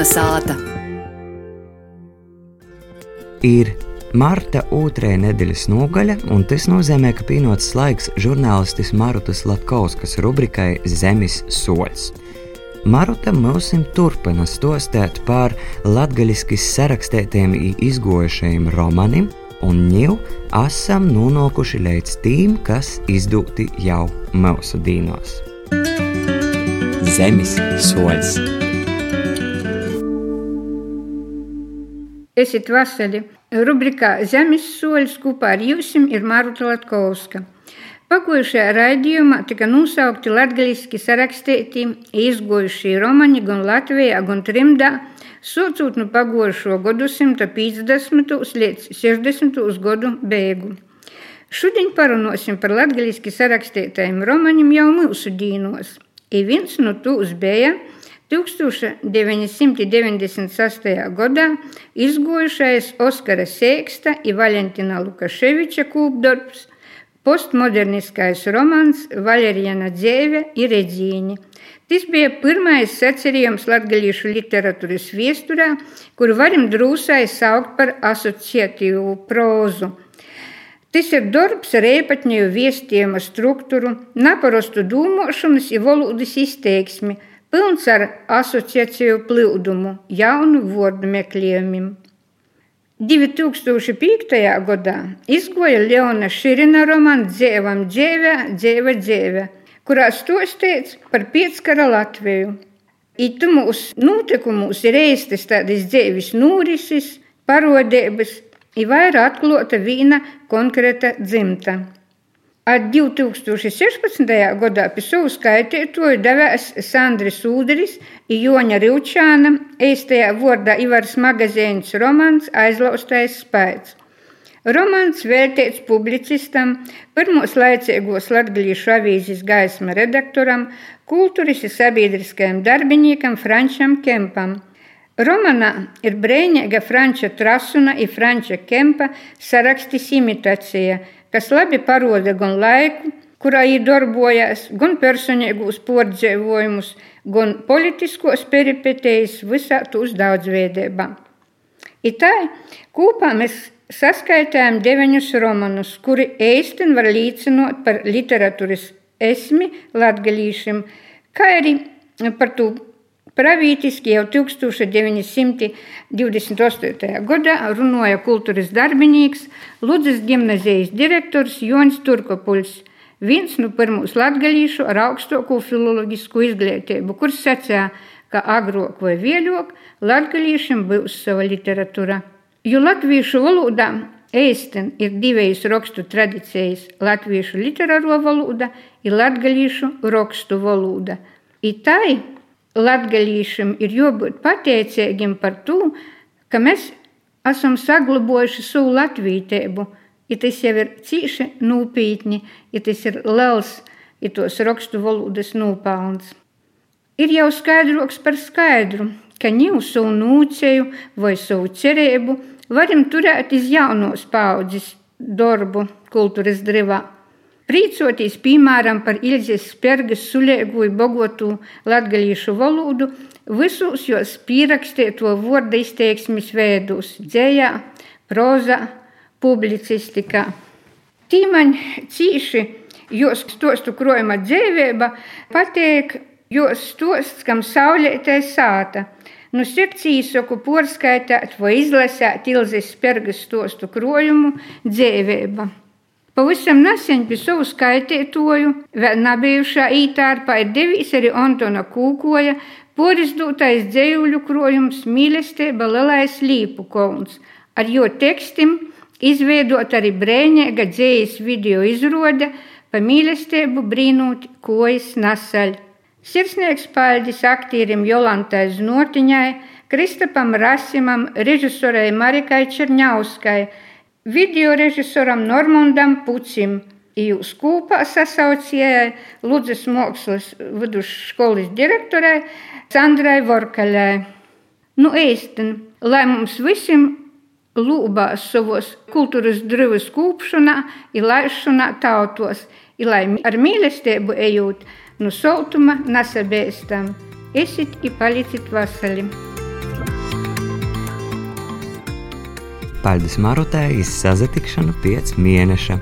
Kalnasāta. Ir marta otrā nedēļas nogaļa, un tas nozīmē, ka pienācis laiks žurnālistis Marutas Latkauskas rubrikai Zemes soļs. Maruta mūsim turpina stostēt par latgaļiski sarakstētiem izgojušajiem romaniem, un ņēmu esam nonākuši līdz tiem, kas izdoti jau mūsu dīnos. Zemes soļs. Esiet veseli! Rubrikā Zemes soļs kopā ar jums ir Maruta Latkovska. Pakojušajā raidījumā tika nosaukti latgaliski sarakstīti izgojušie romani gan Latvijā, gan trimdā, socūt no pagojušo gadsimta 50. līdz 60. gadu beigu. Šodien parunāsim par latgaliski sarakstītajiem romaniem jau mūsu dīnos. I viens no tūs bija 1996. gadā izgojušais Oskara Sēksta un Valentina Lukaševiča kūpdarbs postmoderniskais romans Valeriana dzīve ir redzīņi. Tas bija pirmais sacerījums latgalīšu literatūras viesturā, kuru varam drūsai saukt par asociatīvu prózu. Tas ir darbs ar ēpatņēju viestījuma struktūru, naparastu dūmošanas un valodas izteiksmi, pilns ar asociāciju plūdumu, jaunu vārdu meklējumiem. 2005. gadā izgoja Leona Širina romānu Dzēvam dzēvē, dzēva dzēvē, kurā stostīts par piecskara Latviju. Itumūs notikumūs ir reistas tādas dzēvis nūrisis, parodības, ir vairāk atklāta vīna konkrēta dzimta. Ar 2016. gadā pie savu skaitītoju devēs Sandris Ūderis un Joņa Rivčāna, īstajā vārdā Ivars magazīns romans Aizlaustais spēks. Romans veltīts publicistam, pirmos laicīgos latgalīšu avīzes gaisma redaktoram, kultūras un sabiedriskajam darbiniekam Frančam Kempam. Romanā ir brīnīga Franča Trasuna un Franča Kempa sarakstis imitācija – kas labi paroda gan laiku, kurā viņi darbojas, gan personīgos pordzēvojumus, gan politiskos peripetējas visā tūs daudzveidībā. Itai kopā mēs saskaitām deviņus romanus, kuri īstenībā var līdzinot par literatūras esmi latgalīšiem, kā arī par to Pravītiski jau 1928. gadā runāja kultūras darbinīgs Ludzas gimnazijas direktors Jonis Turkopuļs, viens no pirmos latgalīšu ar augstāko filoloģisku izglītību, kurš sacīja, ka agrāk vai vēlāk latgalīšiem būs sava literatūra. Jo latviešu valodā Eisten ir divas rakstu tradīcijas - latviešu literāro valoda un latgalīšu rakstu valoda. Itai latgalīšam ir jābūt pateicīgiem par to, ka mēs esam saglabojuši savu latvītību. Ja tas jau ir cīši nopietni, ja tas ir liels, ja tos rakstu valodas nopelns. Ir jau skaidroks par skaidru, ka ņēmu savu nūcēju vai savu cerību varam turēt iz jaunos paudzes darbu kultūras drivā. Prīcoties, piemēram, par Ilzes Spergas sulēgu bogotu latgalīšu valodu, visus jos pierakstīto vārdu izteiksmes veidus - dzējā, prozā, publicistikā. Tīmaņ cīši jos stostu krojuma dzēvēba pateik jos stosts, kam saulētai sāta. Nu sirds īsoku porskaitāt vai izlasēt Ilzes Spergas stostu krojumu dzēvēba. Pavisam nesen pie savu skaitītoju, vēl nebijušā ītārpā ir devis arī Antona Kūkoja porizdūtais dzējuļu krojums mīlestība lielais līpu kolns. Ar jo tekstim izveidot arī brēņēga dzējas video izrode pa mīlestību brīnūt kojas nasaļ. Sirsnieks paldies aktierim Jolantai Znotiņai, Kristapam Rasimam, režisorei Marikai Čerņauskai, video režisoram Normandam Pucim. Jūs kopā sasaucējai Ludzas mākslas vidusskolas direktorai Sandrai Vorkaļai. Nu, īsten, lai mums visiem lūbās savos kultūras drivas kūpšanā, ir laišanā tautos, ir lai ar mīlestību ejot, no nu soltuma nesabēstam. Esit i palicit vasali! Paldies Marutai, izsazatikšanu pēc mēneša.